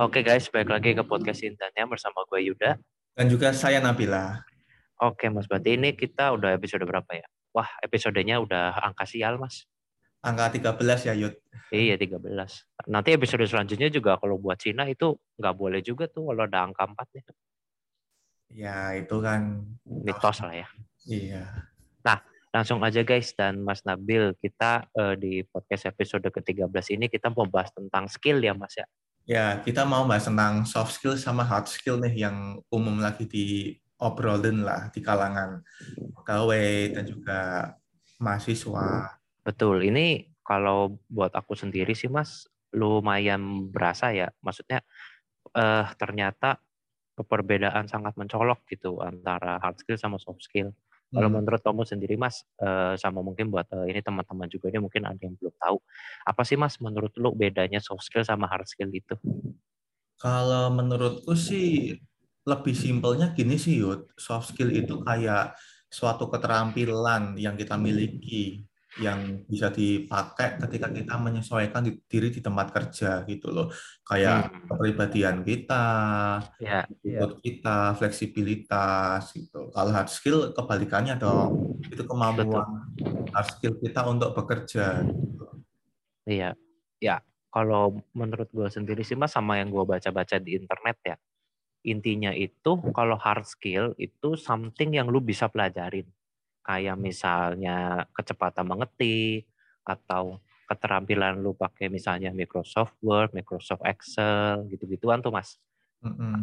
Oke guys, balik lagi ke podcast Intannya bersama gue Yuda. Dan juga saya Nabila. Oke mas, berarti ini kita udah episode berapa ya? Wah, episodenya udah angka sial mas. Angka 13 ya Yud. Iya 13. Nanti episode selanjutnya juga kalau buat Cina itu nggak boleh juga tuh kalau ada angka 4 nih. Ya itu kan. Mitos lah ya. Iya. Nah, langsung aja guys dan Mas Nabil kita uh, di podcast episode ke-13 ini kita mau bahas tentang skill ya Mas ya. Ya, kita mau bahas tentang soft skill sama hard skill nih yang umum lagi di obrolin lah di kalangan pegawai dan juga mahasiswa. Betul. Ini kalau buat aku sendiri sih Mas lumayan berasa ya. Maksudnya eh ternyata perbedaan sangat mencolok gitu antara hard skill sama soft skill. Kalau hmm. menurut kamu sendiri, Mas, uh, sama mungkin buat uh, ini teman-teman juga ini mungkin ada yang belum tahu. Apa sih, Mas, menurut lu bedanya soft skill sama hard skill itu? Kalau menurutku sih lebih simpelnya gini sih, Yud. Soft skill itu kayak suatu keterampilan yang kita miliki yang bisa dipakai ketika kita menyesuaikan diri di tempat kerja gitu loh kayak hmm. kepribadian kita, ya, ya. kita, fleksibilitas gitu. Kalau hard skill kebalikannya dong, itu kemampuan Betul. hard skill kita untuk bekerja. Gitu. Iya, ya. Kalau menurut gue sendiri sih mas sama yang gue baca-baca di internet ya, intinya itu kalau hard skill itu something yang lu bisa pelajarin kayak misalnya kecepatan mengetik atau keterampilan lu pakai misalnya Microsoft Word, Microsoft Excel, gitu-gituan tuh mas. Mm-hmm.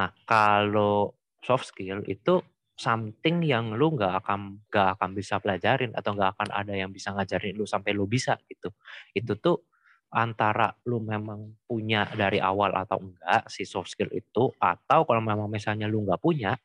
Nah kalau soft skill itu something yang lu nggak akan nggak akan bisa pelajarin atau nggak akan ada yang bisa ngajarin lu sampai lu bisa gitu. Itu tuh antara lu memang punya dari awal atau enggak si soft skill itu atau kalau memang misalnya lu nggak punya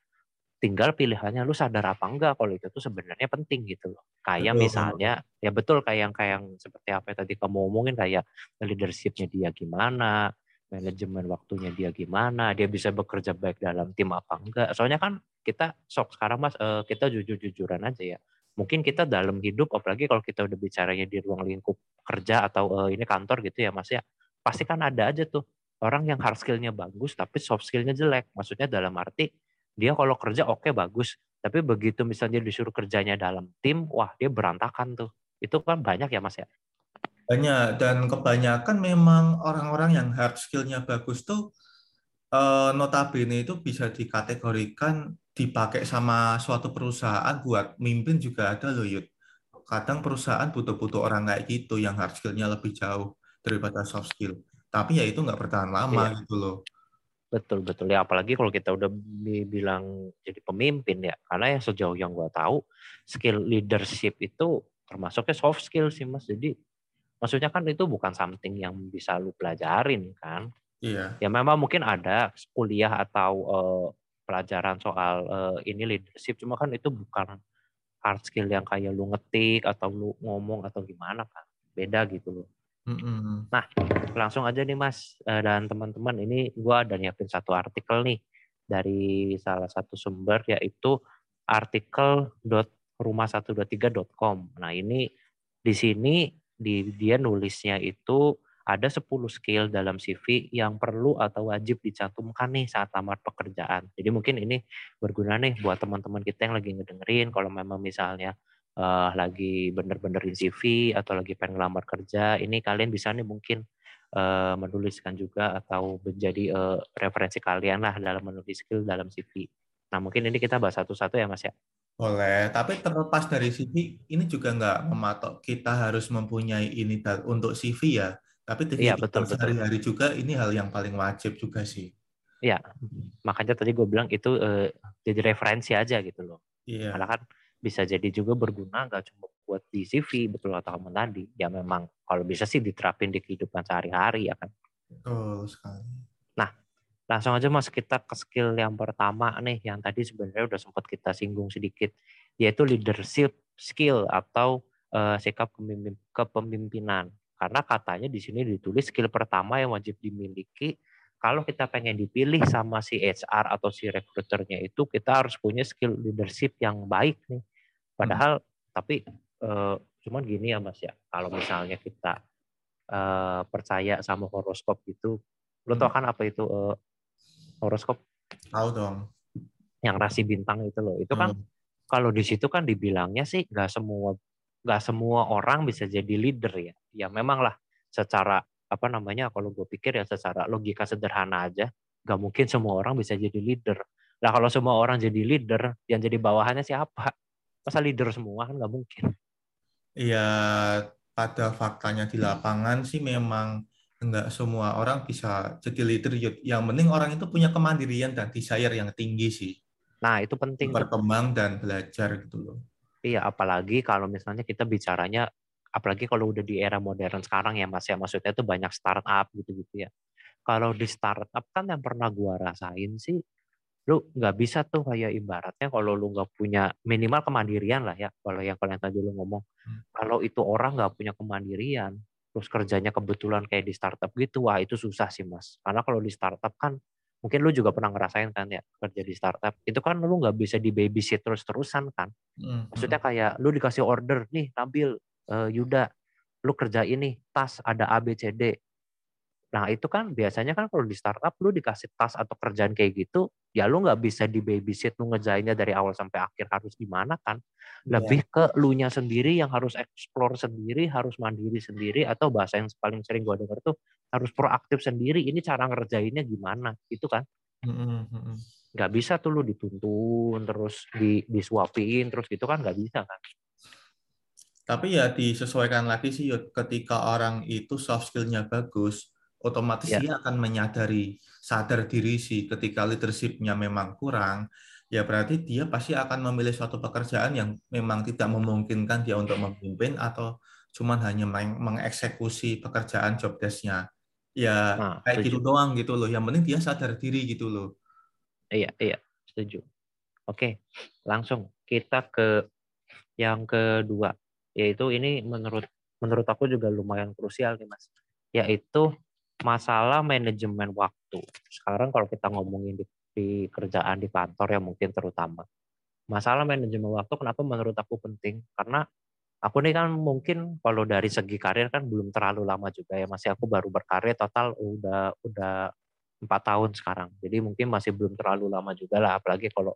tinggal pilihannya lu sadar apa enggak kalau itu tuh sebenarnya penting gitu loh. Kayak betul. misalnya ya betul kayak yang kayak yang seperti apa yang tadi kamu omongin kayak leadershipnya dia gimana, manajemen waktunya dia gimana, dia bisa bekerja baik dalam tim apa enggak. Soalnya kan kita sok sekarang Mas uh, kita jujur-jujuran aja ya. Mungkin kita dalam hidup apalagi kalau kita udah bicaranya di ruang lingkup kerja atau uh, ini kantor gitu ya Mas ya. Pasti kan ada aja tuh orang yang hard skill-nya bagus tapi soft skill-nya jelek. Maksudnya dalam arti dia kalau kerja oke okay, bagus, tapi begitu misalnya disuruh kerjanya dalam tim, wah dia berantakan tuh. Itu kan banyak ya Mas ya? Banyak, dan kebanyakan memang orang-orang yang hard skill-nya bagus tuh eh, notabene itu bisa dikategorikan dipakai sama suatu perusahaan buat mimpin juga ada loh Yud. Kadang perusahaan butuh-butuh orang kayak gitu yang hard skill-nya lebih jauh daripada soft skill. Tapi ya itu nggak bertahan lama iya. gitu loh. Betul betul. Ya apalagi kalau kita udah dibilang jadi pemimpin ya karena yang sejauh yang gue tahu skill leadership itu termasuknya soft skill sih mas. Jadi maksudnya kan itu bukan something yang bisa lu pelajarin kan? Iya. Ya memang mungkin ada kuliah atau uh, pelajaran soal uh, ini leadership cuma kan itu bukan hard skill yang kayak lu ngetik atau lu ngomong atau gimana kan? Beda gitu loh Mm-hmm. Nah, langsung aja nih Mas eh, dan teman-teman, ini gue ada nyiapin satu artikel nih dari salah satu sumber yaitu artikel rumah123.com. Nah, ini di sini di dia nulisnya itu ada 10 skill dalam CV yang perlu atau wajib dicantumkan nih saat lamar pekerjaan. Jadi mungkin ini berguna nih buat teman-teman kita yang lagi ngedengerin kalau memang misalnya uh, lagi bener-benerin CV atau lagi pengen ngelamar kerja, ini kalian bisa nih mungkin uh, menuliskan juga atau menjadi uh, referensi kalian lah dalam menulis skill dalam CV. Nah mungkin ini kita bahas satu-satu ya Mas ya. Boleh, tapi terlepas dari CV, ini juga nggak mematok kita harus mempunyai ini untuk CV ya. Tapi iya, betul, sehari-hari juga ini hal yang paling wajib juga sih. Iya, makanya tadi gue bilang itu uh, jadi referensi aja gitu loh. Iya. Karena kan bisa jadi juga berguna nggak cuma buat di CV betul kata kamu tadi. Ya memang kalau bisa sih diterapin di kehidupan sehari-hari ya kan? Betul sekali. Nah langsung aja mas kita ke skill yang pertama nih yang tadi sebenarnya udah sempat kita singgung sedikit yaitu leadership skill atau uh, sikap kepemimpinan. Karena katanya di sini ditulis skill pertama yang wajib dimiliki. Kalau kita pengen dipilih sama si HR atau si rekruternya itu kita harus punya skill leadership yang baik nih. Padahal hmm. tapi uh, cuman gini ya Mas ya, kalau misalnya kita uh, percaya sama horoskop gitu, lo tau hmm. kan apa itu uh, horoskop? Tahu dong. Yang rasi bintang itu loh. Itu kan hmm. kalau di situ kan dibilangnya sih nggak semua nggak semua orang bisa jadi leader ya. Ya memang lah secara apa namanya kalau gue pikir ya secara logika sederhana aja nggak mungkin semua orang bisa jadi leader nah kalau semua orang jadi leader yang jadi bawahannya siapa masa leader semua kan nggak mungkin. Iya pada faktanya di lapangan sih memang nggak semua orang bisa jadi leader. Yang penting orang itu punya kemandirian dan desire yang tinggi sih. Nah itu penting berkembang dan belajar gitu loh. Iya apalagi kalau misalnya kita bicaranya apalagi kalau udah di era modern sekarang ya mas ya. Maksudnya itu banyak startup gitu-gitu ya. Kalau di startup kan yang pernah gua rasain sih lu nggak bisa tuh kayak ibaratnya kalau lu nggak punya minimal kemandirian lah ya kalau yang kalian tadi lu ngomong hmm. kalau itu orang nggak punya kemandirian terus kerjanya kebetulan kayak di startup gitu wah itu susah sih mas karena kalau di startup kan mungkin lu juga pernah ngerasain kan ya kerja di startup itu kan lu nggak bisa di babysit terus terusan kan hmm, maksudnya hmm. kayak lu dikasih order nih tampil uh, Yuda, lu kerja ini tas ada A B C D. Nah itu kan biasanya kan kalau di startup lu dikasih tas atau kerjaan kayak gitu, ya lu nggak bisa di babysit lu ngejainnya dari awal sampai akhir harus gimana kan? Iya. Lebih yeah. ke lu nya sendiri yang harus explore sendiri, harus mandiri sendiri atau bahasa yang paling sering gua dengar tuh harus proaktif sendiri. Ini cara ngerjainnya gimana? Itu kan? Mm-hmm. Nggak bisa tuh lu dituntun terus di disuapin terus gitu kan nggak bisa kan? Tapi ya disesuaikan lagi sih ketika orang itu soft skill-nya bagus, otomatis ya. dia akan menyadari sadar diri sih ketika leadership-nya memang kurang, ya berarti dia pasti akan memilih suatu pekerjaan yang memang tidak memungkinkan dia untuk memimpin atau cuman hanya mengeksekusi pekerjaan job desk-nya. Ya nah, kayak setuju. gitu doang gitu loh. Yang penting dia sadar diri gitu loh. Iya, iya, setuju. Oke, langsung kita ke yang kedua yaitu ini menurut menurut aku juga lumayan krusial nih mas yaitu masalah manajemen waktu. Sekarang kalau kita ngomongin di, di kerjaan di kantor ya mungkin terutama. Masalah manajemen waktu kenapa menurut aku penting? Karena aku nih kan mungkin kalau dari segi karir kan belum terlalu lama juga ya. Masih aku baru berkarir total udah udah empat tahun sekarang. Jadi mungkin masih belum terlalu lama juga lah. Apalagi kalau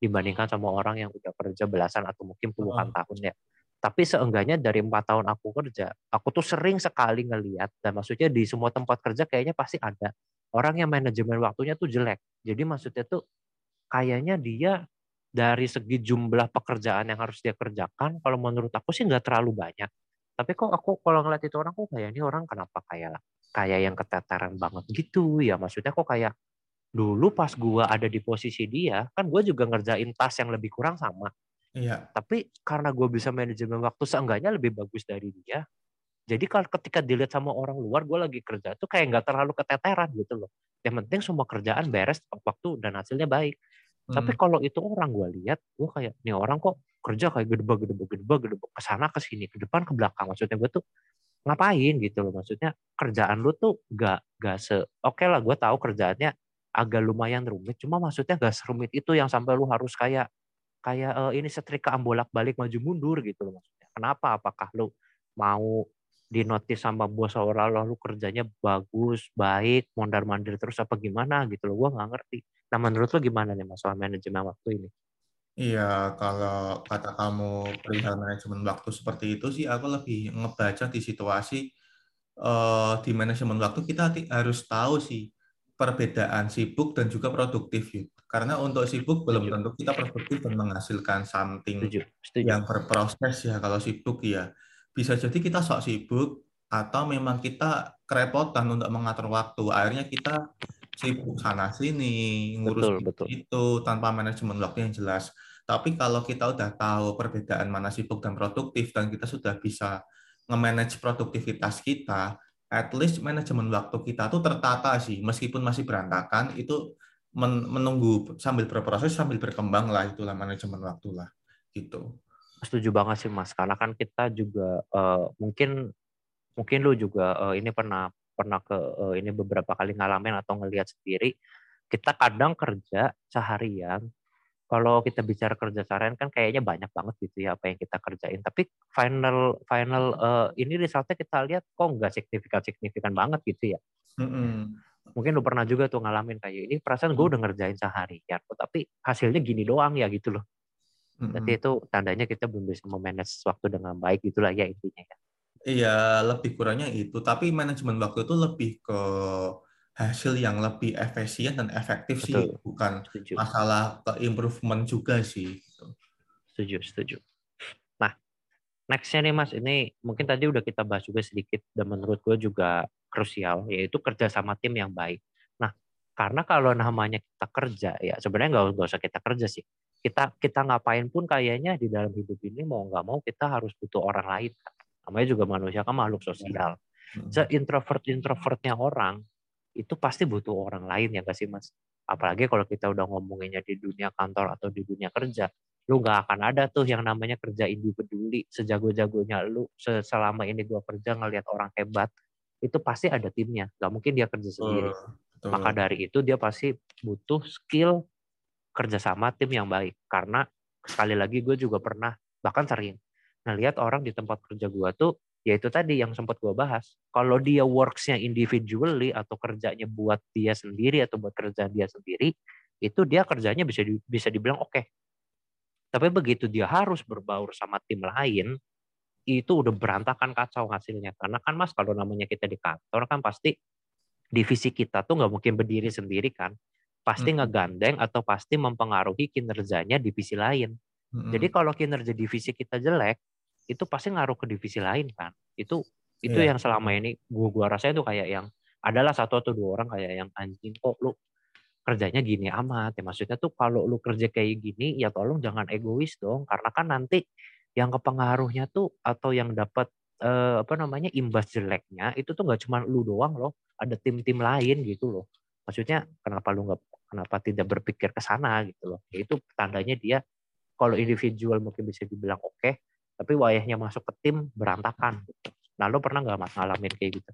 dibandingkan sama orang yang udah kerja belasan atau mungkin puluhan oh. tahun ya tapi seenggaknya dari empat tahun aku kerja, aku tuh sering sekali ngeliat dan maksudnya di semua tempat kerja kayaknya pasti ada orang yang manajemen waktunya tuh jelek. Jadi maksudnya tuh kayaknya dia dari segi jumlah pekerjaan yang harus dia kerjakan, kalau menurut aku sih nggak terlalu banyak. Tapi kok aku kalau ngeliat itu orang kok kayak ini orang kenapa kayak kayak yang keteteran banget gitu ya maksudnya kok kayak dulu pas gua ada di posisi dia kan gue juga ngerjain tas yang lebih kurang sama Iya. Tapi karena gue bisa manajemen waktu seenggaknya lebih bagus dari dia. Jadi kalau ketika dilihat sama orang luar, gue lagi kerja tuh kayak nggak terlalu keteteran gitu loh. Yang penting semua kerjaan beres waktu dan hasilnya baik. Hmm. Tapi kalau itu orang gue lihat, gue kayak nih orang kok kerja kayak gede gede gede gede ke sana ke sini, ke depan ke belakang. Maksudnya gue tuh ngapain gitu loh. Maksudnya kerjaan lu tuh gak gak se oke okay lah gue tahu kerjaannya agak lumayan rumit. Cuma maksudnya gak serumit itu yang sampai lu harus kayak kayak uh, ini setrika bolak-balik maju mundur gitu loh maksudnya. Kenapa? Apakah lu mau dinotis sama bos seolah-olah lu kerjanya bagus, baik, mondar-mandir terus apa gimana gitu loh. Gua nggak ngerti. Nah, menurut lu gimana nih masalah manajemen waktu ini? Iya, kalau kata kamu perihal manajemen waktu seperti itu sih, aku lebih ngebaca di situasi uh, di manajemen waktu kita harus tahu sih perbedaan sibuk dan juga produktif. Yuk. Karena untuk sibuk belum tentu kita produktif dan menghasilkan something Setuju. Setuju. yang berproses ya kalau sibuk ya. Bisa jadi kita sok sibuk atau memang kita kerepotan untuk mengatur waktu. Akhirnya kita sibuk sana sini, ngurus betul, betul. itu tanpa manajemen waktu yang jelas. Tapi kalau kita udah tahu perbedaan mana sibuk dan produktif dan kita sudah bisa nge-manage produktivitas kita, at least manajemen waktu kita tuh tertata sih. Meskipun masih berantakan, itu menunggu sambil berproses sambil berkembang lah itulah manajemen waktu lah gitu. Setuju banget sih Mas, karena kan kita juga uh, mungkin mungkin lu juga uh, ini pernah pernah ke uh, ini beberapa kali ngalamin atau ngelihat sendiri kita kadang kerja seharian kalau kita bicara kerja seharian kan kayaknya banyak banget gitu ya apa yang kita kerjain. Tapi final final uh, ini resultnya kita lihat kok nggak signifikan signifikan banget gitu ya. Mm-hmm. Mungkin lu pernah juga tuh ngalamin kayak ini perasaan gue udah ngerjain seharian, tapi hasilnya gini doang ya gitu loh. Berarti itu tandanya kita belum bisa memanage waktu dengan baik gitulah ya intinya ya. Iya, lebih kurangnya itu. Tapi manajemen waktu itu lebih ke hasil yang lebih efisien dan efektif Betul. sih, bukan setuju. masalah ke improvement juga sih. Gitu. Setuju, setuju. Nah, nextnya nih Mas, ini mungkin tadi udah kita bahas juga sedikit dan menurut gue juga krusial, yaitu kerja sama tim yang baik. Nah, karena kalau namanya kita kerja, ya sebenarnya nggak usah kita kerja sih. Kita kita ngapain pun kayaknya di dalam hidup ini mau nggak mau kita harus butuh orang lain. Namanya juga manusia kan makhluk sosial. Hmm. Se introvert introvertnya orang itu pasti butuh orang lain ya gak sih mas? Apalagi kalau kita udah ngomonginnya di dunia kantor atau di dunia kerja, lu nggak akan ada tuh yang namanya kerja individually sejago-jagonya lu selama ini gua kerja ngelihat orang hebat itu pasti ada timnya nggak mungkin dia kerja sendiri uh, maka dari itu dia pasti butuh skill kerjasama tim yang baik karena sekali lagi gue juga pernah bahkan sering ngelihat orang di tempat kerja gue tuh ya itu tadi yang sempat gue bahas. Kalau dia worksnya individually atau kerjanya buat dia sendiri atau buat kerja dia sendiri, itu dia kerjanya bisa di, bisa dibilang oke. Okay. Tapi begitu dia harus berbaur sama tim lain, itu udah berantakan kacau hasilnya. Karena kan mas kalau namanya kita di kantor kan pasti divisi kita tuh nggak mungkin berdiri sendiri kan. Pasti hmm. ngegandeng atau pasti mempengaruhi kinerjanya divisi lain. Hmm. Jadi kalau kinerja divisi kita jelek, itu pasti ngaruh ke divisi lain kan itu itu yeah. yang selama ini gua gua rasain tuh kayak yang adalah satu atau dua orang kayak yang anjing kok lu kerjanya gini amat ya maksudnya tuh kalau lu kerja kayak gini ya tolong jangan egois dong karena kan nanti yang kepengaruhnya tuh atau yang dapat eh, apa namanya imbas jeleknya itu tuh nggak cuma lu doang loh ada tim-tim lain gitu loh maksudnya kenapa lu nggak kenapa tidak berpikir ke sana gitu loh ya itu tandanya dia kalau individual mungkin bisa dibilang oke okay, tapi wayahnya masuk ke tim berantakan. Nah, lo pernah nggak mas ngalamin kayak gitu?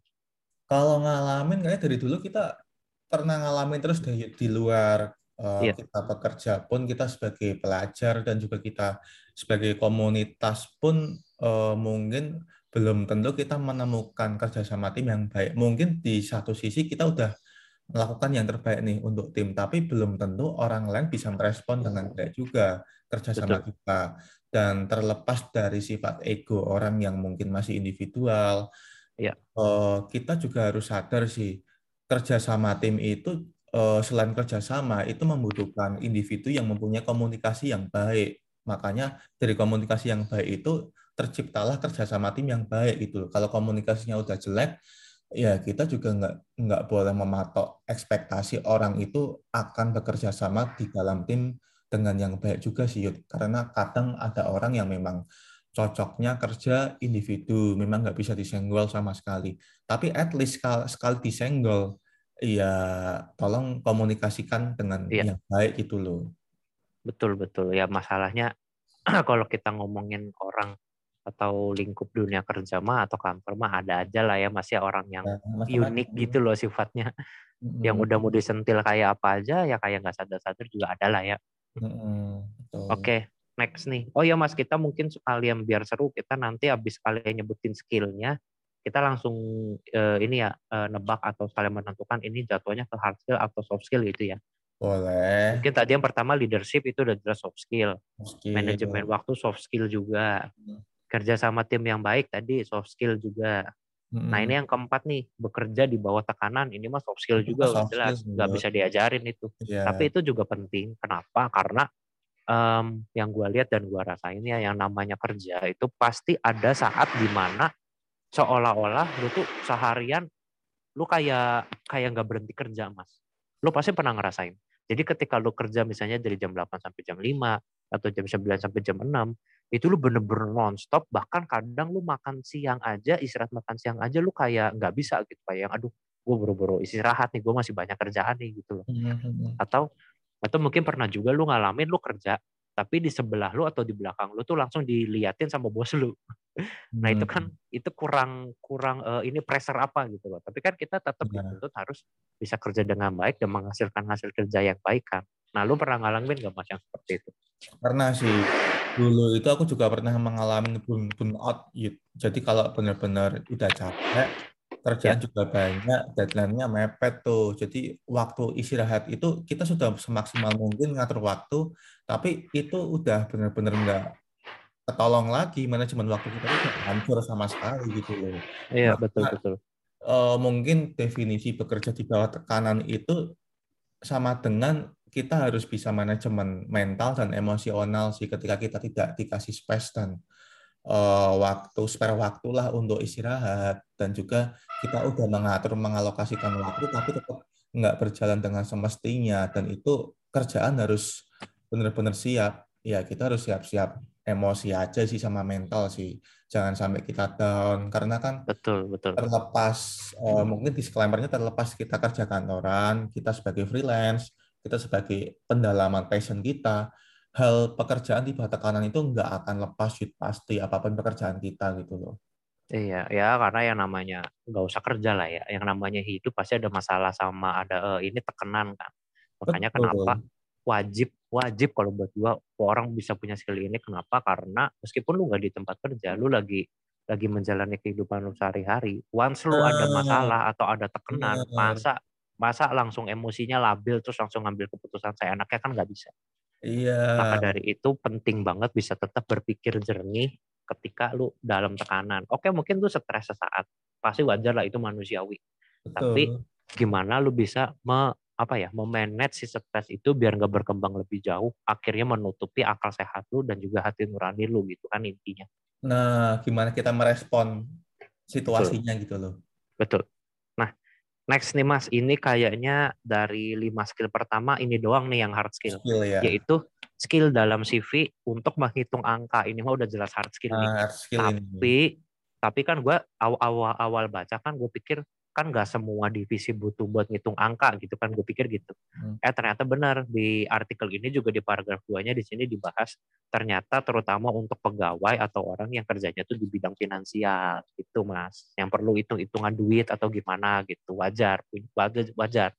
Kalau ngalamin kayaknya dari dulu kita pernah ngalamin terus di, di luar uh, yeah. kita bekerja pun kita sebagai pelajar dan juga kita sebagai komunitas pun uh, mungkin belum tentu kita menemukan kerjasama tim yang baik. Mungkin di satu sisi kita udah melakukan yang terbaik nih untuk tim, tapi belum tentu orang lain bisa merespon dengan baik juga kerjasama Betul. kita dan terlepas dari sifat ego orang yang mungkin masih individual, ya. kita juga harus sadar sih kerjasama tim itu eh, selain kerjasama itu membutuhkan individu yang mempunyai komunikasi yang baik. Makanya dari komunikasi yang baik itu terciptalah kerjasama tim yang baik itu. Kalau komunikasinya udah jelek, ya kita juga nggak nggak boleh mematok ekspektasi orang itu akan bekerja sama di dalam tim dengan yang baik juga sih Yud. Karena kadang ada orang yang memang cocoknya kerja individu, memang nggak bisa disenggol sama sekali. Tapi at least sekali, sekali disenggol, ya tolong komunikasikan dengan iya. yang baik itu loh. Betul betul ya masalahnya kalau kita ngomongin orang atau lingkup dunia kerja mah atau kantor mah ada aja lah ya masih orang yang ya, unik gitu loh sifatnya. Mm-hmm. Yang udah mau disentil kayak apa aja ya kayak nggak sadar-sadar juga ada lah ya. Oke, okay, next nih. Oh ya Mas, kita mungkin sekalian biar seru kita nanti habis kalian nyebutin skillnya, kita langsung uh, ini ya uh, nebak atau sekalian menentukan ini jatuhnya ke hard skill atau soft skill gitu ya. Boleh. Mungkin tadi yang pertama leadership itu udah jelas soft skill. skill. Manajemen waktu soft skill juga. Hmm. Kerja sama tim yang baik tadi soft skill juga. Hmm. Nah ini yang keempat nih bekerja di bawah tekanan ini mah soft skill juga soft jelas nggak bisa diajarin itu. Yeah. Tapi itu juga penting. Kenapa? Karena um, yang gue lihat dan gue rasain ya yang namanya kerja itu pasti ada saat di mana seolah-olah lu tuh seharian lu kayak kayak nggak berhenti kerja mas. Lu pasti pernah ngerasain. Jadi ketika lu kerja misalnya dari jam 8 sampai jam 5 atau jam 9 sampai jam 6, itu lu bener-bener nonstop bahkan kadang lu makan siang aja istirahat makan siang aja lu kayak nggak bisa gitu kayak aduh gue buru-buru istirahat nih gue masih banyak kerjaan nih gitu loh atau atau mungkin pernah juga lu ngalamin lu kerja tapi di sebelah lu atau di belakang lu tuh langsung diliatin sama bos lu nah itu kan itu kurang kurang eh, ini pressure apa gitu loh tapi kan kita tetap Iya. dituntut harus bisa kerja dengan baik dan menghasilkan hasil kerja yang baik kan nah lu pernah ngalamin gak mas yang seperti itu Pernah sih. Dulu itu aku juga pernah mengalami burn burnout. Yud. Jadi kalau benar-benar udah capek, kerjaan juga banyak, deadline-nya mepet tuh. Jadi waktu istirahat itu kita sudah semaksimal mungkin ngatur waktu, tapi itu udah benar-benar nggak ketolong lagi. Manajemen waktu kita itu hancur sama sekali gitu loh. iya Nah, betul betul eh, mungkin definisi bekerja di bawah tekanan itu sama dengan kita harus bisa manajemen mental dan emosional sih ketika kita tidak dikasih space dan eh, waktu spare waktu lah untuk istirahat dan juga kita udah mengatur mengalokasikan waktu tapi tetap nggak berjalan dengan semestinya dan itu kerjaan harus benar-benar siap ya kita harus siap-siap emosi aja sih sama mental sih jangan sampai kita down karena kan betul betul terlepas eh, mungkin disclaimer-nya terlepas kita kerja kantoran, kita sebagai freelance, kita sebagai pendalaman passion kita, hal pekerjaan di bawah tekanan itu nggak akan lepas Yud, pasti apa pun pekerjaan kita gitu loh. Iya, ya karena yang namanya nggak usah kerja lah ya. Yang namanya hidup pasti ada masalah sama ada eh, ini tekenan kan. Makanya Betul. kenapa wajib wajib kalau buat gua orang bisa punya skill ini kenapa? Karena meskipun lu nggak di tempat kerja, lu lagi lagi menjalani kehidupan lu sehari-hari. Once lu ada Nah, masalah atau ada tekenan, benar. masa masa langsung emosinya labil terus langsung ngambil keputusan saya enaknya kan nggak bisa. Iya, Maka dari itu penting banget bisa tetap berpikir jernih ketika lu dalam tekanan. Oke, mungkin lu stres sesaat. Pasti wajar lah itu manusiawi. Tapi betul. gimana lu bisa me, apa ya, memanage si stres itu biar nggak berkembang lebih jauh, akhirnya menutupi akal sehat lu dan juga hati nurani lu gitu kan intinya. Nah, gimana kita merespon situasinya gitu loh. Betul. Nah, next nih Mas, ini kayaknya dari lima skill pertama ini doang nih yang hard skill, Skill ya. yaitu skill dalam CV untuk menghitung angka. Ini mah udah jelas hard skill nih. Nah, skill ini. tapi tapi kan gue awal awal awal baca kan gue pikir kan nggak semua divisi butuh buat ngitung angka gitu kan gue pikir gitu. Hmm. eh ternyata benar di artikel ini juga di paragraf 2 nya di sini dibahas ternyata terutama untuk pegawai atau orang yang kerjanya tuh di bidang finansial gitu mas. Yang perlu hitung hitungan duit atau gimana gitu wajar wajar wajar.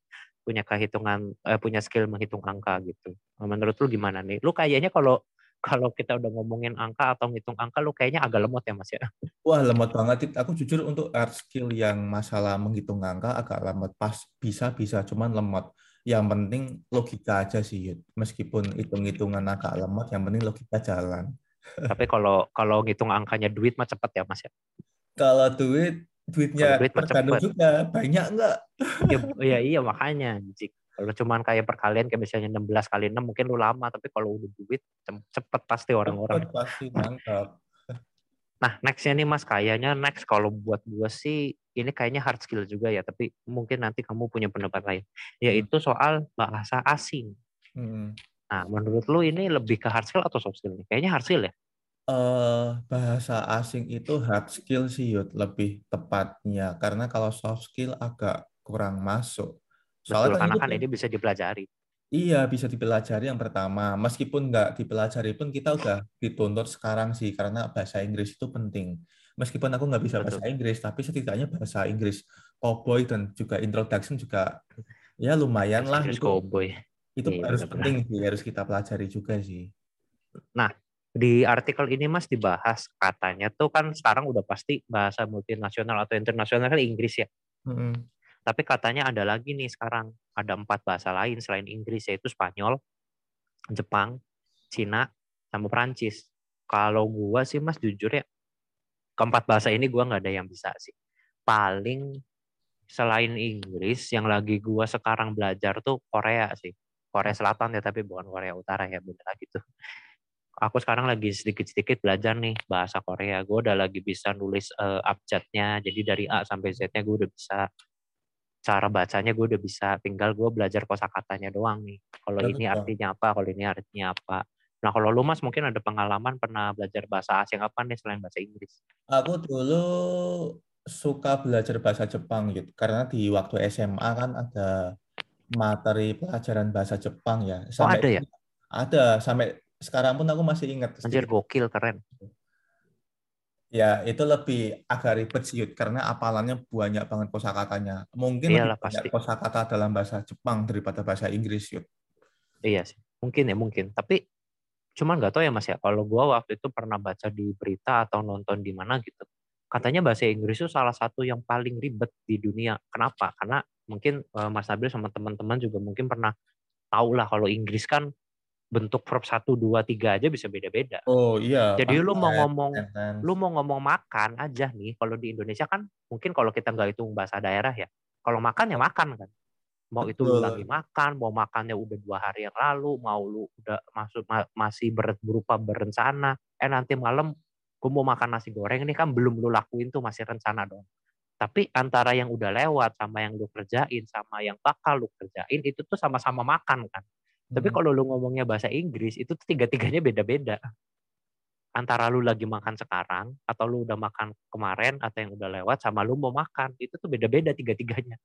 Punya kehitungan eh, punya skill menghitung angka gitu. Menurut lu gimana nih? Lu kayaknya kalau kalau kita udah ngomongin angka atau ngitung angka lu kayaknya agak lemot ya mas ya Wah, lemot banget. Aku jujur untuk hard skill yang masalah menghitung angka agak lemot. Pas bisa-bisa, cuman lemot. Yang penting logika aja sih, Yud. Meskipun hitung-hitungan agak lemot, yang penting logika jalan. Tapi kalau kalau ngitung angkanya duit mah cepet ya Mas ya. Kalau duit, duitnya Kalau duit tergantung juga. Banyak enggak? Iya iya, iya makanya. Kalau cuman kayak perkalian kayak misalnya 16 kali 6 mungkin lu lama, tapi kalau udah duit cepet pasti orang-orang. Cepet pasti nangkap. Nah, nextnya nih Mas, kayaknya next kalau buat gue sih ini kayaknya hard skill juga ya, tapi mungkin nanti kamu punya pendapat lain, yaitu soal bahasa asing. Hmm. Nah, menurut lu ini lebih ke hard skill atau soft skill? Kayaknya hard skill ya. Eh, bahasa asing itu hard skill sih, Yud. Lebih tepatnya. Karena kalau soft skill agak kurang masuk. Betul, Soalnya kan karena kan ini bisa dipelajari. Iya, bisa dipelajari yang pertama. Meskipun nggak dipelajari pun kita udah dituntut sekarang sih, karena bahasa Inggris itu penting. Meskipun aku nggak bisa Betul. bahasa Inggris, tapi setidaknya bahasa Inggris cowboy dan juga introduction juga ya lumayan lah. Inggris Itu, cowboy. itu Iya, harus penting sih, harus kita pelajari juga sih. Di artikel ini Mas dibahas katanya tuh kan sekarang udah pasti bahasa multinasional atau internasional kan Inggris ya. Mm-mm. Tapi katanya ada lagi nih sekarang ada empat bahasa lain selain Inggris yaitu Spanyol, Jepang, Cina, sama Perancis. Kalau gua sih Mas jujur ya keempat bahasa ini gua nggak ada yang bisa sih. Paling selain Inggris yang lagi gua sekarang belajar tuh Korea sih. Korea Selatan ya tapi bukan Korea Utara ya bener gitu. Aku sekarang lagi sedikit-sedikit belajar nih bahasa Korea. Gue udah lagi bisa nulis eh, abjadnya. Jadi dari A sampai Z-nya gue udah bisa. Cara bacanya gue udah bisa tinggal gue belajar kosakatanya doang nih kalau Betul. ini artinya apa kalau ini artinya apa nah kalau lu mas mungkin ada pengalaman pernah belajar bahasa asing apa nih selain bahasa Inggris Aku dulu suka belajar bahasa Jepang gitu karena di waktu SMA kan ada materi pelajaran bahasa Jepang ya. oh ada ya Ada sampai sekarang pun aku masih ingat. anjir gokil keren Ya, itu lebih agak ribet sih, Yud, karena apalannya banyak banget kosakatanya. Mungkin Iyalah, lebih banyak pasti. kosakata dalam bahasa Jepang daripada bahasa Inggris, Yud. iya sih mungkin ya mungkin tapi cuman nggak tahu ya mas ya kalau gue waktu itu pernah baca di berita atau nonton di mana gitu katanya bahasa Inggris itu salah satu yang paling ribet di dunia kenapa karena mungkin eh, Mas Nabil sama teman-teman juga mungkin pernah tahu lah kalau Inggris kan bentuk verb 1, 2, 3 aja bisa beda-beda. Oh iya. Jadi lu mau ngomong sentence. lu mau ngomong makan aja nih kalau di Indonesia kan mungkin kalau kita nggak hitung bahasa daerah ya kalau makan ya makan kan mau itu lu Betul. lagi makan mau makannya udah dua hari yang lalu mau lu udah masuk ma- masih ber- berupa berencana eh nanti malam gue mau makan nasi goreng ini kan belum lu lakuin tuh masih rencana dong tapi antara yang udah lewat sama yang lu kerjain sama yang bakal lu kerjain itu tuh sama-sama makan kan tapi Hmm. kalau lu ngomongnya bahasa Inggris itu tuh tiga-tiganya beda-beda. Antara lu lagi makan sekarang atau lu udah makan kemarin atau yang udah lewat sama lu mau makan. Itu tuh beda-beda tiga-tiganya.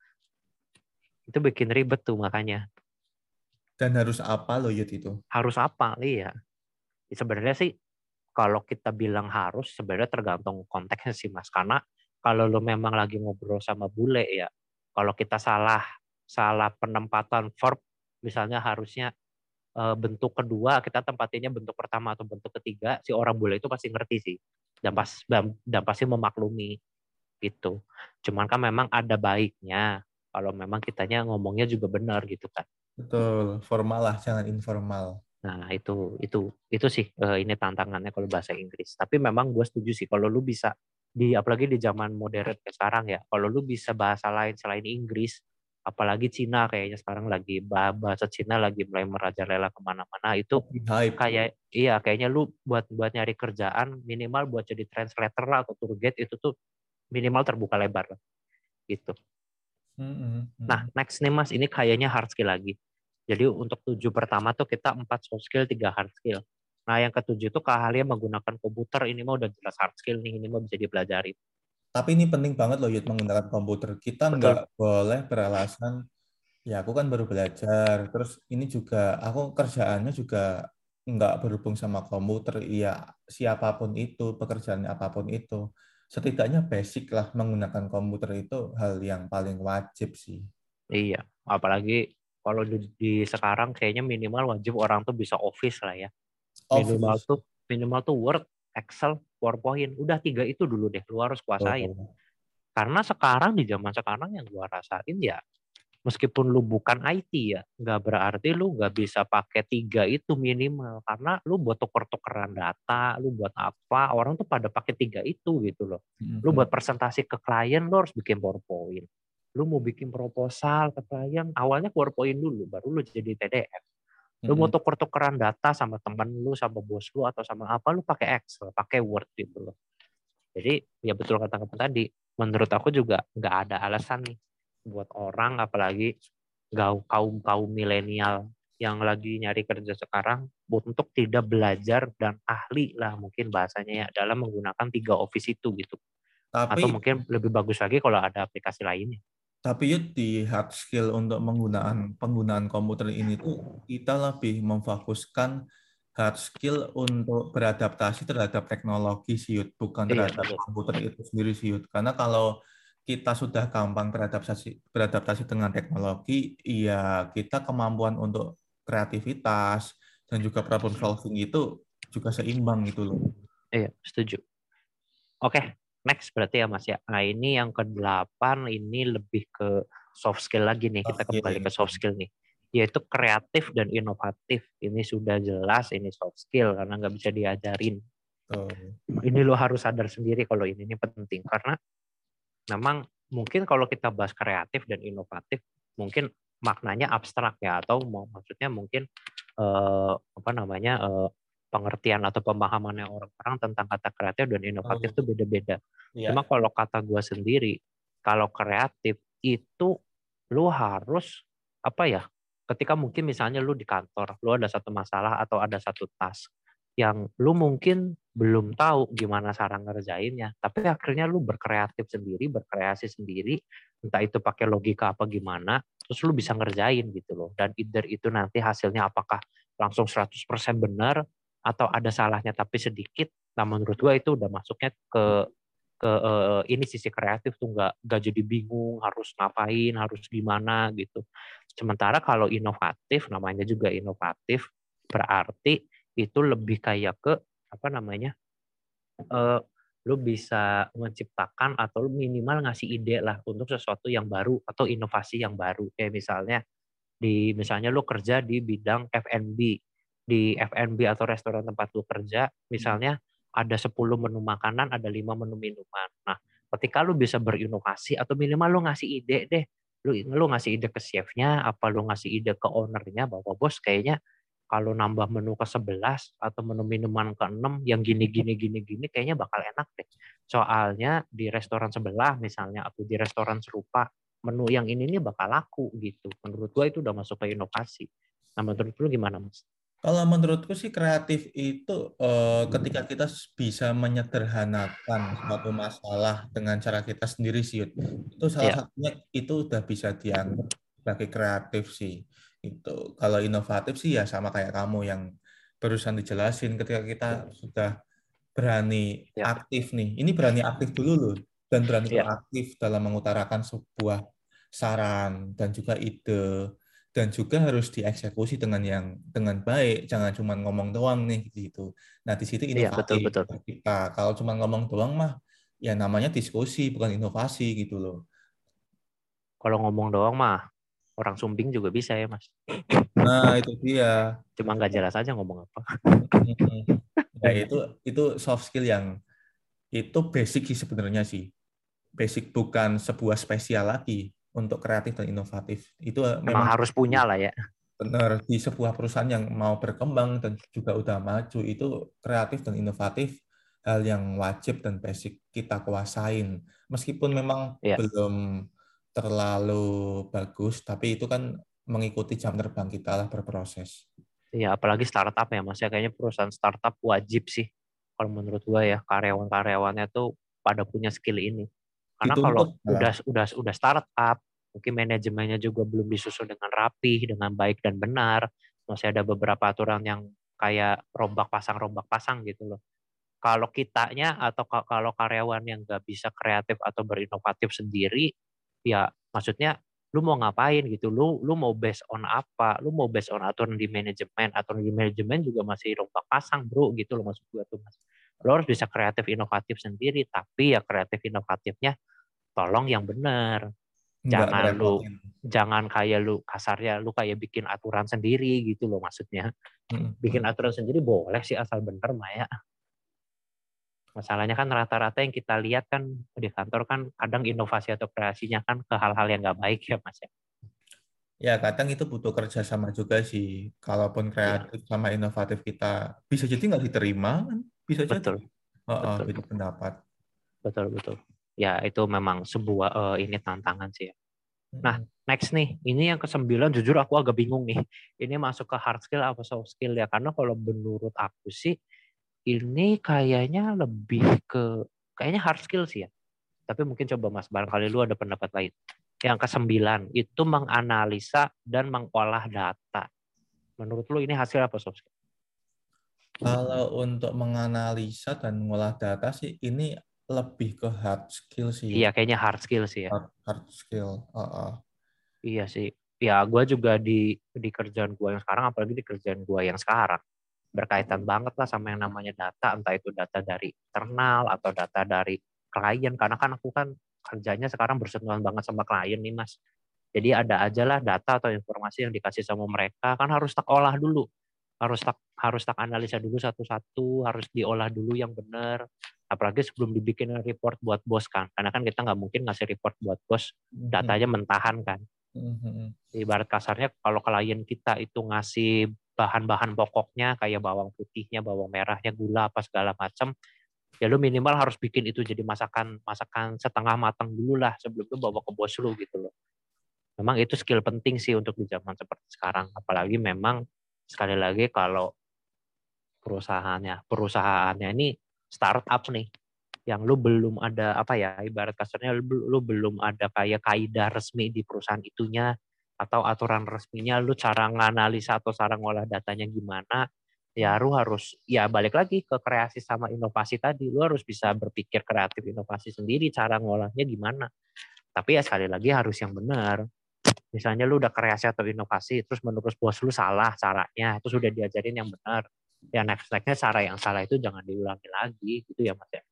Itu bikin ribet tuh makanya. Dan harus apa loh, Yud, itu? harus apa iya. Ya, sebenarnya sih kalau kita bilang harus sebenarnya tergantung konteksnya sih mas. Karena kalau lu memang lagi ngobrol sama bule ya kalau kita salah salah penempatan verb misalnya harusnya eh, bentuk kedua kita tempatinnya bentuk pertama atau bentuk ketiga si orang bule itu pasti ngerti sih dan pas dan, pasti memaklumi gitu cuman kan memang ada baiknya kalau memang kitanya ngomongnya juga benar gitu kan Betul, formal lah, jangan informal. Nah, itu itu itu sih eh, ini tantangannya kalau bahasa Inggris. Tapi memang gue setuju sih kalau lu bisa di apalagi di zaman modern kayak sekarang ya, kalau lu bisa bahasa lain selain Inggris, apalagi Cina kayaknya sekarang lagi bah- bahasa Cina lagi mulai merajalela ke mana-mana itu Hype. kayak iya kayaknya lu buat buat nyari kerjaan minimal buat jadi translator lah atau tour guide itu tuh minimal terbuka lebar lah gitu. Mm-mm. Nah, next nih Mas, ini kayaknya hard skill lagi. Jadi untuk tujuh pertama tuh kita empat soft skill, tiga hard skill. Nah, yang ketujuh tuh keahlian menggunakan komputer. Ini mah udah jelas hard skill nih, ini mah bisa dipelajari. Tapi ini penting banget loh, Yud, menggunakan komputer. Kita nggak boleh beralasan, ya aku kan baru belajar. Terus ini juga, aku kerjaannya juga nggak berhubung sama komputer. Iya, siapa pun itu, pekerjaan apa pun itu. Setidaknya basic lah menggunakan komputer itu hal yang paling wajib sih. Iya, apalagi kalau di, di sekarang kayaknya minimal wajib orang tuh bisa office lah ya. Minimal Office. tuh minimal tuh Word, Excel, PowerPoint. Udah tiga itu dulu deh, lu harus kuasain. Oh. Karena sekarang di zaman sekarang yang gua rasain ya meskipun lu bukan IT ya, nggak berarti lu nggak bisa pakai tiga itu minimal karena lu buat tuker-tukeran data, lu buat apa, orang tuh pada pakai tiga itu gitu loh. Lu buat presentasi ke klien lu harus bikin PowerPoint. Lu mau bikin proposal ke klien, awalnya PowerPoint dulu, baru lu jadi PDF. Lu mau tuker-tukeran data sama temen lu, sama bos lu atau sama apa, lu pakai Excel, pakai Word gitu loh. Jadi ya betul kata kamu tadi, menurut aku juga nggak ada alasan nih buat orang apalagi kaum kaum milenial yang lagi nyari kerja sekarang untuk tidak belajar dan ahli lah mungkin bahasanya ya dalam menggunakan tiga office itu gitu. Tapi atau mungkin lebih bagus lagi kalau ada aplikasi lainnya Tapi Yud, di hard skill untuk penggunaan penggunaan komputer ini tuh kita lebih memfokuskan hard skill untuk beradaptasi terhadap teknologi sih Yud, bukan Iya, terhadap betul. komputer itu sendiri sih Yud. Karena kalau kita sudah gampang beradaptasi beradaptasi dengan teknologi, ya kita kemampuan untuk kreativitas dan juga problem solving itu juga seimbang gitu loh. Iya, setuju. Oke, next berarti ya Mas ya. Nah, ini yang ke-8 ini lebih ke soft skill lagi nih. Kita kembali ke soft skill nih. Yaitu kreatif dan inovatif. Ini sudah jelas ini soft skill karena nggak bisa diajarin. Tuh. Ini lo harus sadar sendiri kalau ini ini penting karena memang mungkin kalau kita bahas kreatif dan inovatif mungkin maknanya abstrak ya atau maksudnya mungkin eh, apa namanya eh, pengertian atau pemahamannya orang-orang tentang kata kreatif dan inovatif itu beda-beda. Iya. Cuma kalau kata gua sendiri, kalau kreatif itu lu harus apa ya? Ketika mungkin misalnya lu di kantor, lu ada satu masalah atau ada satu task yang lu mungkin belum tahu gimana cara ngerjainnya, tapi akhirnya lu berkreatif sendiri, berkreasi sendiri, entah itu pakai logika apa gimana, terus lu bisa ngerjain gitu loh. Dan either itu nanti hasilnya apakah langsung 100% benar atau ada salahnya tapi sedikit. Nah menurut gua itu udah masuknya ke ke uh, ini sisi kreatif tuh nggak nggak jadi bingung harus ngapain harus gimana gitu sementara kalau inovatif namanya juga inovatif berarti itu lebih kayak ke apa namanya uh, lu bisa menciptakan atau lu minimal ngasih ide lah untuk sesuatu yang baru atau inovasi yang baru kayak misalnya di misalnya lu kerja di bidang F&B di F&B atau restoran tempat lu kerja misalnya ada 10 menu makanan, ada 5 menu minuman. Nah, ketika lu bisa berinovasi atau minimal lu ngasih ide deh, lu lu ngasih ide ke chefnya, apa lu ngasih ide ke ownernya bahwa bos kayaknya kalau nambah menu ke 11 atau menu minuman ke 6 yang gini gini gini gini kayaknya bakal enak deh. Soalnya di restoran sebelah misalnya atau di restoran serupa menu yang ini nih bakal laku gitu. Menurut gua itu udah masuk ke inovasi. Nah, menurut lu gimana, Mas? Kalau menurutku sih kreatif itu uh, ketika kita bisa menyederhanakan suatu masalah dengan cara kita sendiri sih. Itu salah yeah. satunya itu udah bisa dianggap sebagai kreatif sih. Itu kalau inovatif sih ya sama kayak kamu yang barusan dijelasin ketika kita sudah berani yeah. aktif nih. Ini berani aktif dulu loh dan berani yeah. aktif dalam mengutarakan sebuah saran dan juga ide dan juga harus dieksekusi dengan yang dengan baik jangan cuma ngomong doang nih gitu. Nah di situ inovasi iya, betul, betul. kita. Kalau cuma ngomong doang mah ya namanya diskusi bukan inovasi gitu loh. Kalau ngomong doang mah orang sumbing juga bisa ya mas. Nah itu dia. Cuma nggak jelas aja ngomong apa. Ya itu itu soft skill yang itu basic sih sebenarnya sih. Basic bukan sebuah spesial lagi untuk kreatif dan inovatif. Itu memang, memang harus punya lah ya. Benar, di sebuah perusahaan yang mau berkembang dan juga udah maju itu kreatif dan inovatif hal yang wajib dan basic kita kuasain. Meskipun memang ya. belum terlalu bagus, tapi itu kan mengikuti jam terbang kita lah berproses. Iya, apalagi startup ya, Mas. Ya kayaknya perusahaan startup wajib sih kalau menurut gua ya karyawan-karyawannya tuh pada punya skill ini. Karena kalau udah udah udah startup, mungkin manajemennya juga belum disusun dengan rapi, dengan baik dan benar. Masih ada beberapa aturan yang kayak rombak pasang rombak pasang gitu loh. Kalau kitanya atau kalau karyawan yang nggak bisa kreatif atau berinovatif sendiri, ya maksudnya lu mau ngapain gitu, lu lu mau based on apa, lu mau based on aturan di manajemen, atau di manajemen juga masih rombak pasang bro gitu loh maksud gue tuh mas. Lo harus bisa kreatif inovatif sendiri, tapi ya kreatif inovatifnya tolong yang benar. Jangan lu jangan kayak lu kasarnya lu kayak bikin aturan sendiri gitu loh maksudnya. Bikin aturan sendiri boleh sih asal bener Maya masalahnya kan rata-rata yang kita lihat kan di kantor kan kadang inovasi atau kreasinya kan ke hal-hal yang nggak baik ya mas ya. Ya kadang itu butuh kerja sama juga sih. Kalaupun iya. kreatif ya. sama inovatif kita bisa jadi nggak diterima kan bisa betul. jadi oh, oh, betul. pendapat betul betul ya itu memang sebuah uh, ini tantangan sih ya. Nah, next nih, ini yang kesembilan jujur aku agak bingung nih. Ini masuk ke hard skill apa soft skill ya? Karena kalau menurut aku sih ini kayaknya lebih ke kayaknya hard skill sih ya. Tapi mungkin coba Mas, barangkali lu ada pendapat lain. Yang kesembilan itu menganalisa dan mengolah data. Menurut lu ini hasil apa soft skill? Kalau untuk menganalisa dan mengolah data sih ini lebih ke hard skill sih. Iya, kayaknya hard skill sih ya. Hard, hard skill. Uh -uh. Iya sih. Ya, gue juga di di kerjaan gue yang sekarang, apalagi di kerjaan gue yang sekarang, berkaitan banget lah sama yang namanya data, entah itu data dari internal atau data dari klien. Karena kan aku kan kerjanya sekarang bersentuhan banget sama klien nih, mas. Jadi ada aja lah data atau informasi yang dikasih sama mereka, kan harus tak olah dulu harus tak harus tak analisa dulu satu-satu harus diolah dulu yang benar. Apalagi sebelum dibikin report buat bos kan. Karena kan kita nggak mungkin ngasih report buat bos mm-hmm. datanya mentahan kan. Mm-hmm. ibarat kasarnya kalau klien kita itu ngasih bahan-bahan pokoknya kayak bawang putihnya bawang merahnya gula apa segala macam ya lu minimal harus bikin itu jadi masakan masakan setengah matang dulu lah sebelum lu bawa ke bos lu gitu loh. Memang itu skill penting sih untuk di zaman seperti sekarang. Apalagi memang sekali lagi kalau perusahaannya perusahaannya ini startup nih yang lu belum ada apa ya ibarat kasarnya lu, lu belum ada kayak kaidah resmi di perusahaan itunya atau aturan resminya lu cara nganalisa atau cara ngolah datanya gimana ya lu harus ya balik lagi ke kreasi sama inovasi tadi. Lu harus bisa berpikir kreatif inovasi sendiri cara ngolahnya gimana. Tapi ya sekali lagi harus yang benar misalnya lu udah kreasi atau inovasi terus menurut bos lu salah caranya terus udah diajarin yang benar ya next nextnya cara yang salah itu jangan diulangi lagi gitu ya mas ya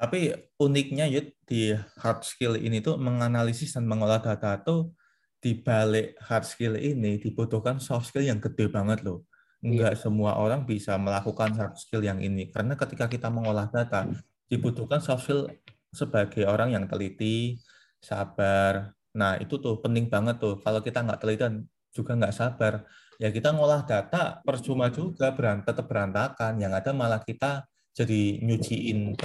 tapi uniknya Yud di hard skill ini tuh menganalisis dan mengolah data tuh di balik hard skill ini dibutuhkan soft skill yang gede banget loh. Enggak iya. semua orang bisa melakukan hard skill yang ini karena ketika kita mengolah data dibutuhkan soft skill sebagai orang yang teliti, sabar. Nah itu tuh penting banget tuh. Kalau kita nggak teliti dan juga nggak sabar, ya kita ngolah data percuma juga berant tetap berantakan. Yang ada malah kita jadi nyuciin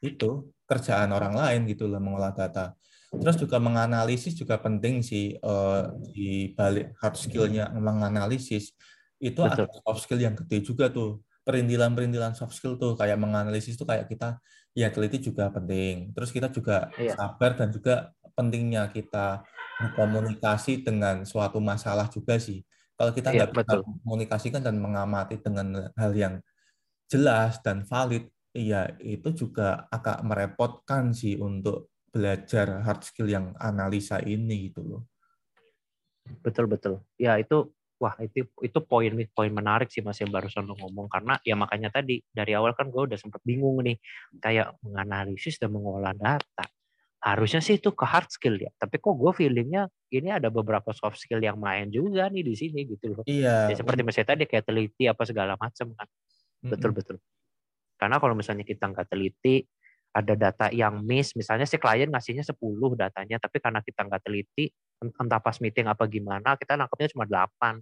itu kerjaan orang lain gitu loh mengolah data. Terus juga menganalisis juga penting sih uh, di balik hard skill-nya menganalisis itu Betul. ada soft skill yang gede juga tuh. Perintilan-perintilan soft skill tuh kayak menganalisis tuh kayak kita ya teliti juga penting. Terus kita juga iya. sabar dan juga pentingnya kita berkomunikasi dengan suatu masalah juga sih. Kalau kita iya, nggak bisa komunikasikan dan mengamati dengan hal yang jelas dan valid, Iya, itu juga agak merepotkan sih untuk belajar hard skill yang analisa ini gitu loh. Betul betul. Ya itu wah itu itu poin poin menarik sih Mas yang barusan lo ngomong karena ya makanya tadi dari awal kan gue udah sempet bingung nih kayak menganalisis dan mengolah data. Harusnya sih itu ke hard skill ya, tapi kok gue feelingnya ini ada beberapa soft skill yang main juga nih di sini gitu loh. Iya. Ya, seperti misalnya tadi kayak teliti apa segala macam kan. Betul betul. Karena kalau misalnya kita nggak teliti, ada data yang miss, misalnya si klien ngasihnya 10 datanya, tapi karena kita nggak teliti, entah pas meeting apa gimana, kita nangkepnya cuma 8.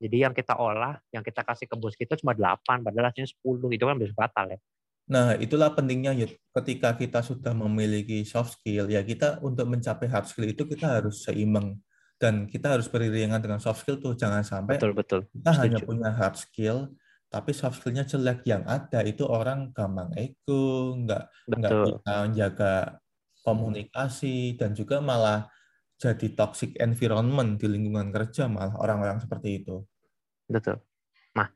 Jadi yang kita olah, yang kita kasih ke bos kita cuma 8, padahal hasilnya 10. Itu kan bisa batal ya. Nah, itulah pentingnya Yud. Ketika kita sudah memiliki soft skill, ya kita untuk mencapai hard skill itu kita harus seimbang. Dan kita harus beriringan dengan soft skill tuh. Jangan sampai betul betul. kita Setuju. hanya punya hard skill tapi soft skillnya jelek. Yang ada itu orang gampang ego nggak nggak bisa menjaga komunikasi dan juga malah jadi toxic environment di lingkungan kerja malah orang-orang seperti itu. Betul. Nah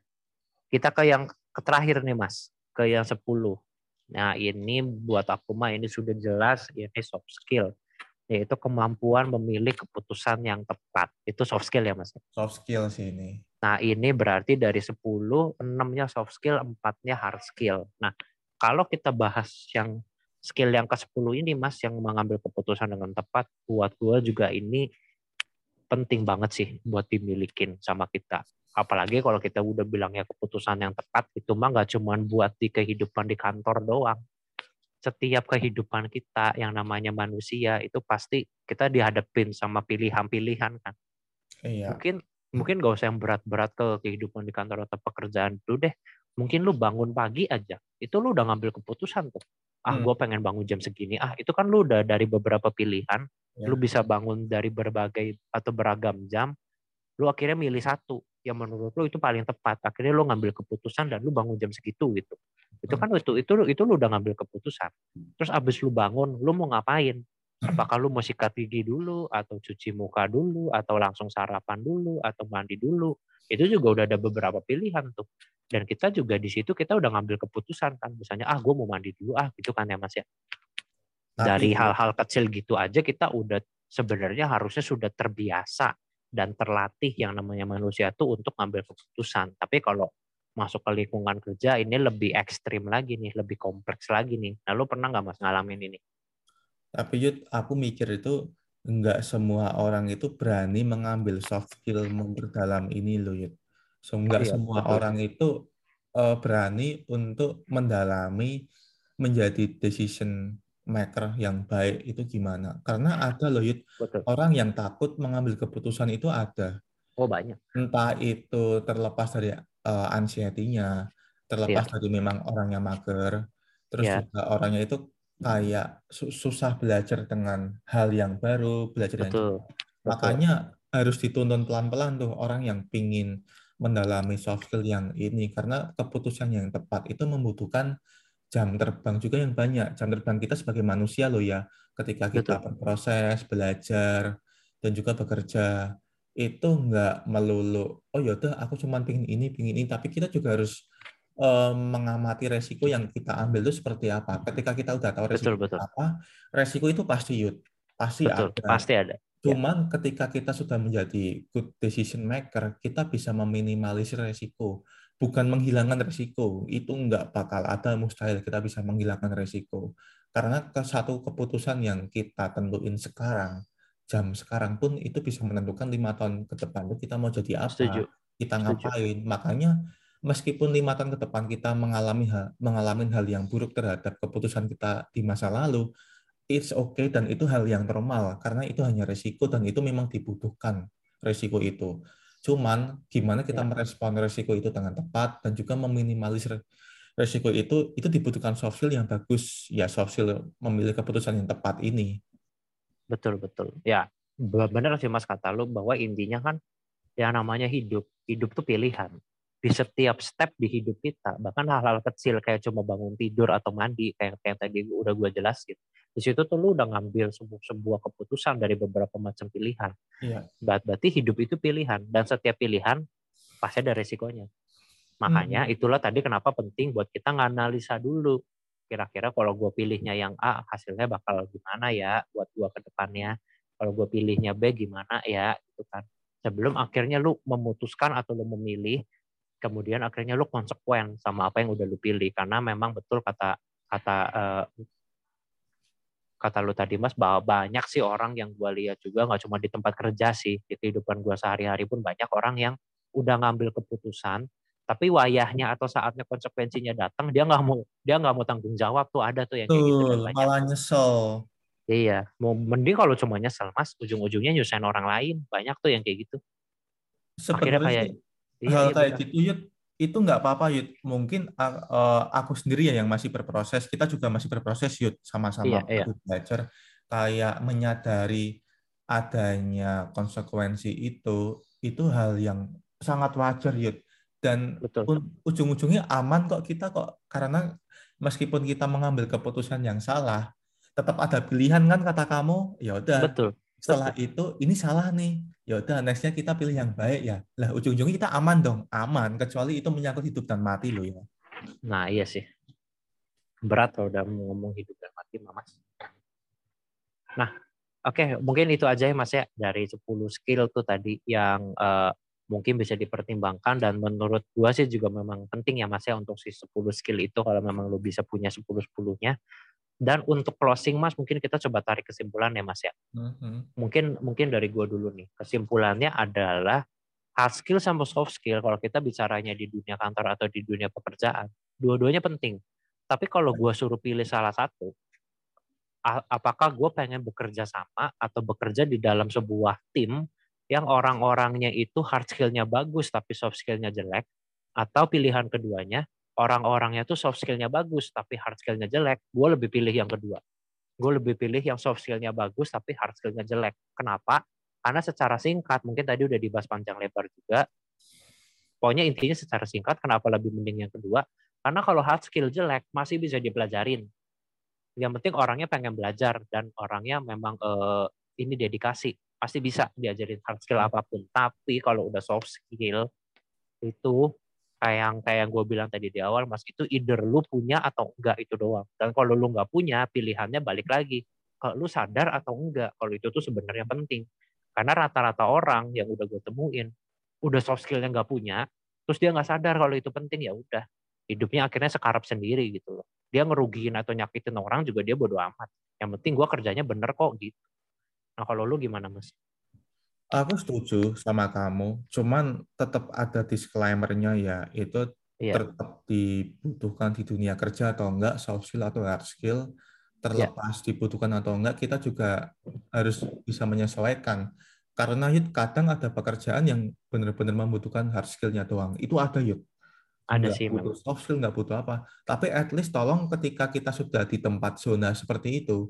kita ke yang terakhir nih mas ke yang 10 nah ini buat aku mah ini sudah jelas ini soft skill yaitu kemampuan memilih keputusan yang tepat. Itu soft skill ya, Mas? Soft skill sih ini. Nah, ini berarti dari 10, 6-nya soft skill, 4-nya hard skill. Nah, kalau kita bahas yang skill yang ke-10 ini, Mas, yang mengambil keputusan dengan tepat, buat gue juga ini penting banget sih buat dimilikin sama kita. Apalagi kalau kita udah bilangnya keputusan yang tepat, itu mah nggak cuma buat di kehidupan di kantor doang, setiap kehidupan kita yang namanya manusia itu pasti kita dihadapin sama pilihan-pilihan kan. Iya. Mungkin mungkin gak usah yang berat-berat ke kehidupan di kantor atau pekerjaan dulu deh. Mungkin lu bangun pagi aja, itu lu udah ngambil keputusan tuh. Ah, hmm. gue pengen bangun jam segini. Ah, itu kan lu udah dari beberapa pilihan, ya. lu bisa bangun dari berbagai atau beragam jam. Lu akhirnya milih satu yang menurut lu itu paling tepat. Akhirnya lu ngambil keputusan dan lu bangun jam segitu gitu. Itu kan itu itu itu lu udah ngambil keputusan. Terus abis lu bangun, lu mau ngapain? Apakah lu mau sikat gigi dulu atau cuci muka dulu atau langsung sarapan dulu atau mandi dulu? Itu juga udah ada beberapa pilihan tuh. Dan kita juga di situ kita udah ngambil keputusan kan. Misalnya ah gue mau mandi dulu ah gitu kan ya Mas ya. Dari hal-hal kecil gitu aja kita udah sebenarnya harusnya sudah terbiasa dan terlatih yang namanya manusia tuh untuk ngambil keputusan. Tapi kalau masuk ke lingkungan kerja ini lebih ekstrim lagi nih, lebih kompleks lagi nih. Nah, lu pernah nggak mas ngalamin ini? Tapi Yud, aku mikir itu nggak semua orang itu berani mengambil soft skill memperdalam ini loh Yud. So, nggak iya, semua betul. orang itu uh, berani untuk mendalami menjadi decision maker yang baik itu gimana? Karena ada loh Yud, Betul. orang yang takut mengambil keputusan itu ada. Oh banyak. Entah itu terlepas dari uh, anxiety-nya, terlepas yeah. dari memang orangnya mager, terus yeah. juga orangnya itu kayak susah belajar dengan hal yang baru, belajar Betul. yang Makanya harus dituntun pelan-pelan tuh orang yang pingin mendalami soft skill yang ini karena keputusan yang tepat itu membutuhkan jam terbang juga yang banyak. Jam terbang kita sebagai manusia loh ya, ketika kita Betul. berproses, belajar, dan juga bekerja itu nggak melulu oh yaudah aku cuma pingin ini pingin ini tapi kita juga harus um, mengamati resiko yang kita ambil itu seperti apa ketika kita udah tahu resiko betul, betul. apa resiko itu pasti yud pasti betul, ada pasti ada Ya. Cuman ya. ketika kita sudah menjadi good decision maker, kita bisa meminimalisir resiko. Bukan menghilangkan resiko. Itu nggak bakal ada mustahil kita bisa menghilangkan resiko. Karena ke satu keputusan yang kita tentuin sekarang, jam sekarang pun itu bisa menentukan lima tahun ke depan itu kita mau jadi apa, Setuju. kita ngapain. Setuju. Makanya meskipun lima tahun ke depan kita mengalami hal, mengalami hal yang buruk terhadap keputusan kita di masa lalu, it's okay dan itu hal yang normal karena itu hanya resiko dan itu memang dibutuhkan resiko itu. Cuman gimana kita ya. merespon resiko itu dengan tepat dan juga meminimalisir resiko itu itu dibutuhkan soft skill yang bagus ya soft skill memilih keputusan yang tepat ini. Betul betul. Ya benar sih mas kata lu bahwa intinya kan yang namanya hidup hidup tuh pilihan di setiap step di hidup kita bahkan hal-hal kecil kayak cuma bangun tidur atau mandi kayak kayak tadi udah gue jelasin di situ tuh lu udah ngambil sebuah, sebuah keputusan dari beberapa macam pilihan. Iya. berarti hidup itu pilihan dan setiap pilihan pasti ada resikonya. Makanya hmm. itulah tadi kenapa penting buat kita nganalisa dulu. Kira-kira kalau gue pilihnya yang A hasilnya bakal gimana ya buat gue ke depannya? Kalau gue pilihnya B gimana ya? Gitu kan. Sebelum akhirnya lu memutuskan atau lu memilih kemudian akhirnya lu konsekuen sama apa yang udah lu pilih. Karena memang betul kata kata uh, kata lu tadi mas bahwa banyak sih orang yang gue lihat juga nggak cuma di tempat kerja sih di kehidupan gue sehari-hari pun banyak orang yang udah ngambil keputusan tapi wayahnya atau saatnya konsekuensinya datang dia nggak mau dia nggak mau tanggung jawab tuh ada tuh yang kayak gitu banyak. malah nyesel. Iya mau mending kalau cuma nyesel mas ujung-ujungnya nyusahin orang lain banyak tuh yang kayak gitu. Sebenarnya akhirnya kayak Iya, hal iya, kayak gitu Yud itu nggak apa-apa Yud. Mungkin uh, aku sendiri ya yang masih berproses. Kita juga masih berproses Yud sama-sama iya, iya. belajar. Kayak menyadari adanya konsekuensi itu itu hal yang sangat wajar Yud. Dan ujung-ujungnya aman kok kita kok. Karena meskipun kita mengambil keputusan yang salah tetap ada pilihan kan kata kamu ya udah. Betul setelah itu ini salah nih. Ya udah nextnya kita pilih yang baik ya. Lah ujung-ujungnya kita aman dong. Aman kecuali itu menyangkut hidup dan mati loh ya. Nah iya sih. Berat kalau udah ngomong hidup dan mati mas. Nah oke okay, mungkin itu aja ya mas ya dari 10 skill tuh tadi yang uh, mungkin bisa dipertimbangkan. Dan menurut gua sih juga memang penting ya mas ya untuk si 10 skill itu. Kalau memang lo bisa punya 10 10-nya dan untuk closing Mas, mungkin kita coba tarik kesimpulan ya Mas ya. Mm-hmm. Mungkin mungkin dari gua dulu nih. Kesimpulannya adalah hard skill sama soft skill kalau kita bicaranya di dunia kantor atau di dunia pekerjaan, dua-duanya penting. Tapi kalau gua suruh pilih salah satu, apakah gue pengen bekerja sama atau bekerja di dalam sebuah tim yang orang-orangnya itu hard skillnya bagus tapi soft skillnya jelek, atau pilihan keduanya orang-orangnya tuh soft skillnya bagus tapi hard skillnya jelek, gue lebih pilih yang kedua. Gue lebih pilih yang soft skillnya bagus tapi hard skillnya jelek. Kenapa? Karena secara singkat, mungkin tadi udah dibahas panjang lebar juga. Pokoknya intinya secara singkat, kenapa lebih mending yang kedua? Karena kalau hard skill jelek masih bisa dipelajarin. Yang penting orangnya pengen belajar dan orangnya memang uh, ini dedikasi, pasti bisa diajarin hard skill apa pun. Tapi kalau udah soft skill itu kayak yang kayak yang gue bilang tadi di awal mas itu either lu punya atau enggak itu doang. Dan kalau lu nggak punya pilihannya balik lagi. Kalau lu sadar atau enggak kalau itu tuh sebenarnya penting. Karena rata-rata orang yang udah gue temuin udah soft skillnya nggak punya terus dia nggak sadar kalau itu penting ya udah. Hidupnya akhirnya sekarap sendiri gitu loh. Dia ngerugiin atau nyakitin orang juga dia bodo amat. Yang penting gue kerjanya bener kok gitu. Nah kalau lu gimana mas Aku setuju sama kamu, cuman tetap ada disclaimer-nya ya, itu yeah. tetap dibutuhkan di dunia kerja atau enggak, soft skill atau hard skill, terlepas yeah. dibutuhkan atau enggak, kita juga harus bisa menyesuaikan. Karena yuk kadang ada pekerjaan yang benar-benar membutuhkan hard skill-nya doang. Itu ada yuk. Ada nggak sih butuh soft skill nggak butuh apa. Tapi at least tolong ketika kita sudah di tempat zona seperti itu,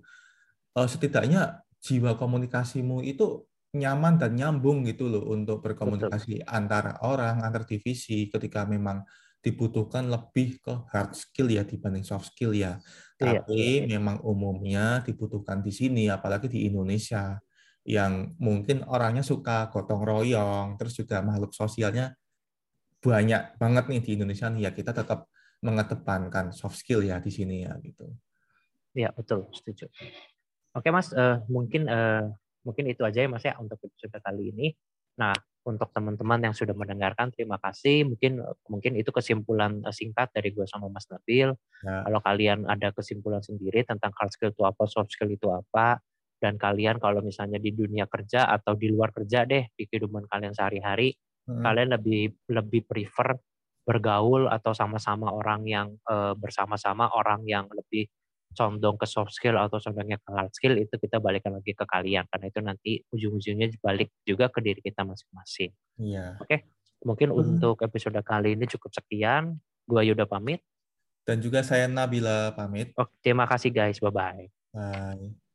uh, setidaknya jiwa komunikasimu itu nyaman dan nyambung gitu loh untuk berkomunikasi Betul. antara orang, antar divisi ketika memang dibutuhkan lebih ke hard skill ya dibanding soft skill ya. Iya, Tapi iya. memang umumnya dibutuhkan di sini, apalagi di Indonesia yang mungkin orangnya suka gotong royong, terus juga makhluk sosialnya banyak banget nih di Indonesia nih ya kita tetap mengedepankan soft skill ya di sini ya gitu. Iya betul setuju. Oke mas, uh, mungkin uh, mungkin itu aja ya Mas ya untuk episode kali ini. Nah, untuk teman-teman yang sudah mendengarkan terima kasih. Mungkin mungkin itu kesimpulan eh, singkat dari gue sama Mas Nabil. Ya. Kalau kalian ada kesimpulan sendiri tentang hard skill itu apa, soft skill itu apa, dan kalian kalau misalnya di dunia kerja atau di luar kerja deh di kehidupan kalian sehari-hari, hmm. kalian lebih lebih prefer bergaul atau sama-sama orang yang uh, bersama-sama orang yang lebih condong ke soft skill atau condongnya ke hard skill itu kita balikan lagi ke kalian karena itu nanti ujung-ujungnya balik juga ke diri kita masing-masing. Iya. Oke, mungkin hmm. untuk episode kali ini cukup sekian. Gua Yuda pamit. Dan juga saya Nabila pamit. Oke, terima kasih guys. Bye-bye. Bye.